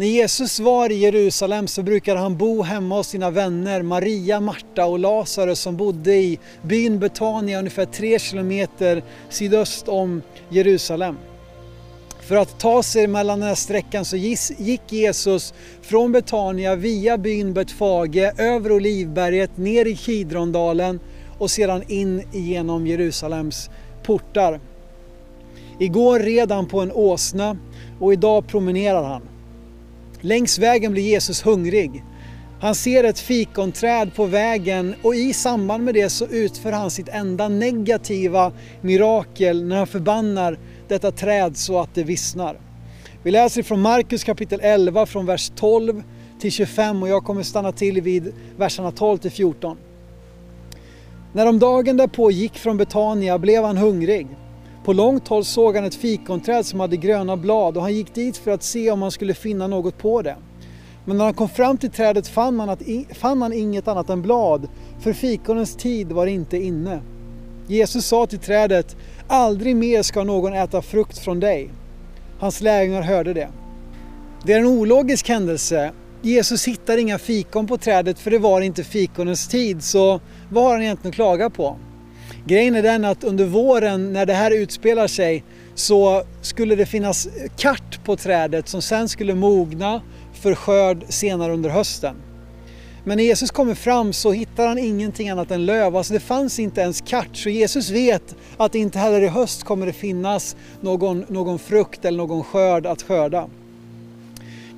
När Jesus var i Jerusalem så brukade han bo hemma hos sina vänner Maria, Marta och Lazarus som bodde i byn Betania ungefär tre kilometer sydöst om Jerusalem. För att ta sig mellan den här sträckan så gick Jesus från Betania via byn Betfage över Olivberget ner i Kidrondalen och sedan in genom Jerusalems portar. Igår red han på en åsna och idag promenerar han. Längs vägen blir Jesus hungrig. Han ser ett fikonträd på vägen och i samband med det så utför han sitt enda negativa mirakel när han förbannar detta träd så att det vissnar. Vi läser från Markus kapitel 11 från vers 12 till 25 och jag kommer stanna till vid verserna 12 till 14. När de dagen därpå gick från Betania blev han hungrig. På långt håll såg han ett fikonträd som hade gröna blad och han gick dit för att se om han skulle finna något på det. Men när han kom fram till trädet fann han, att, fann han inget annat än blad, för fikonens tid var inte inne. Jesus sa till trädet, aldrig mer ska någon äta frukt från dig. Hans lärjungar hörde det. Det är en ologisk händelse. Jesus hittar inga fikon på trädet för det var inte fikonens tid, så vad har han egentligen att klaga på? Grejen är den att under våren när det här utspelar sig så skulle det finnas kart på trädet som sen skulle mogna för skörd senare under hösten. Men när Jesus kommer fram så hittar han ingenting annat än löv. Alltså det fanns inte ens kart. Så Jesus vet att inte heller i höst kommer det finnas någon, någon frukt eller någon skörd att skörda.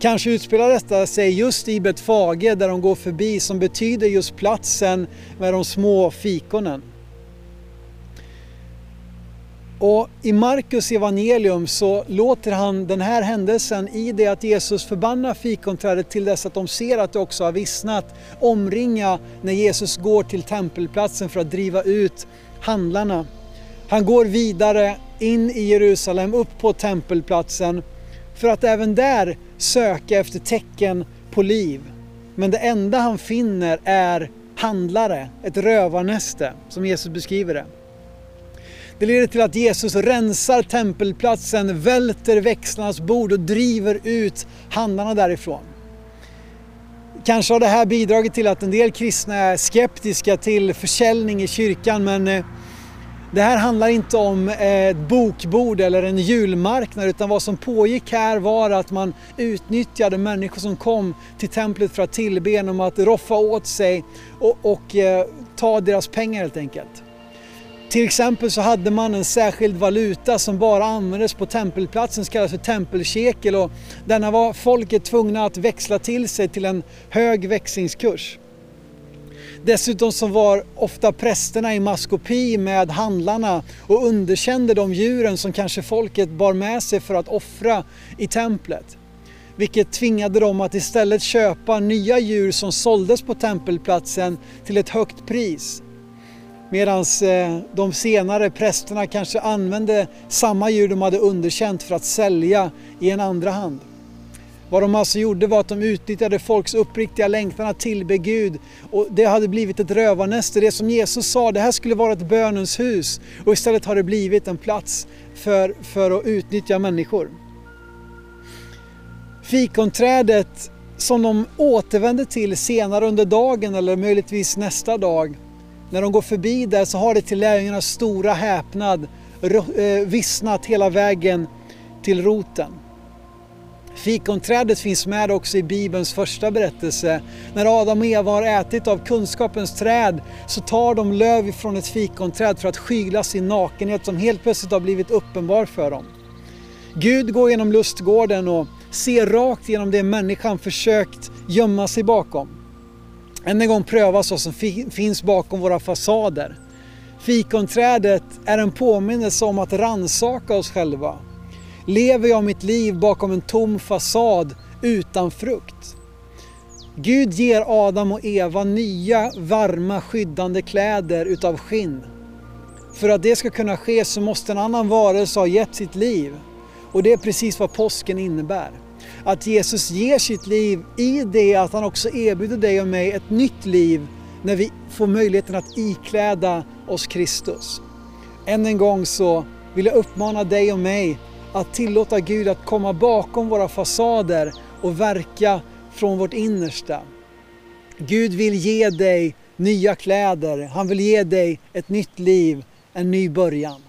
Kanske utspelar detta sig just i Betfage där de går förbi som betyder just platsen med de små fikonen. Och I Markus evangelium så låter han den här händelsen i det att Jesus förbannar fikonträdet till dess att de ser att det också har vissnat omringa när Jesus går till tempelplatsen för att driva ut handlarna. Han går vidare in i Jerusalem upp på tempelplatsen för att även där söka efter tecken på liv. Men det enda han finner är handlare, ett rövarnäste som Jesus beskriver det. Det leder till att Jesus rensar tempelplatsen, välter växlarnas bord och driver ut handlarna därifrån. Kanske har det här bidragit till att en del kristna är skeptiska till försäljning i kyrkan men eh, det här handlar inte om eh, ett bokbord eller en julmarknad utan vad som pågick här var att man utnyttjade människor som kom till templet för att tillbe genom att roffa åt sig och, och eh, ta deras pengar helt enkelt. Till exempel så hade man en särskild valuta som bara användes på tempelplatsen som kallas för tempelkekel och denna var folket tvungna att växla till sig till en hög växlingskurs. Dessutom så var ofta prästerna i maskopi med handlarna och underkände de djuren som kanske folket bar med sig för att offra i templet. Vilket tvingade dem att istället köpa nya djur som såldes på tempelplatsen till ett högt pris. Medan eh, de senare prästerna kanske använde samma djur de hade underkänt för att sälja i en andra hand. Vad de alltså gjorde var att de utnyttjade folks uppriktiga längtan att tillbe Gud och det hade blivit ett rövarnäste. Det som Jesus sa, det här skulle vara ett bönens hus och istället har det blivit en plats för, för att utnyttja människor. Fikonträdet som de återvände till senare under dagen eller möjligtvis nästa dag när de går förbi där så har det till lärjungarnas stora häpnad eh, vissnat hela vägen till roten. Fikonträdet finns med också i Bibelns första berättelse. När Adam och Eva har ätit av kunskapens träd så tar de löv ifrån ett fikonträd för att skyla sin nakenhet som helt plötsligt har blivit uppenbar för dem. Gud går genom lustgården och ser rakt genom det människan försökt gömma sig bakom. Än en gång prövas vad som finns bakom våra fasader. Fikonträdet är en påminnelse om att ransaka oss själva. Lever jag mitt liv bakom en tom fasad utan frukt? Gud ger Adam och Eva nya, varma, skyddande kläder utav skinn. För att det ska kunna ske så måste en annan varelse ha gett sitt liv. Och det är precis vad påsken innebär att Jesus ger sitt liv i det att han också erbjuder dig och mig ett nytt liv när vi får möjligheten att ikläda oss Kristus. Än en gång så vill jag uppmana dig och mig att tillåta Gud att komma bakom våra fasader och verka från vårt innersta. Gud vill ge dig nya kläder, han vill ge dig ett nytt liv, en ny början.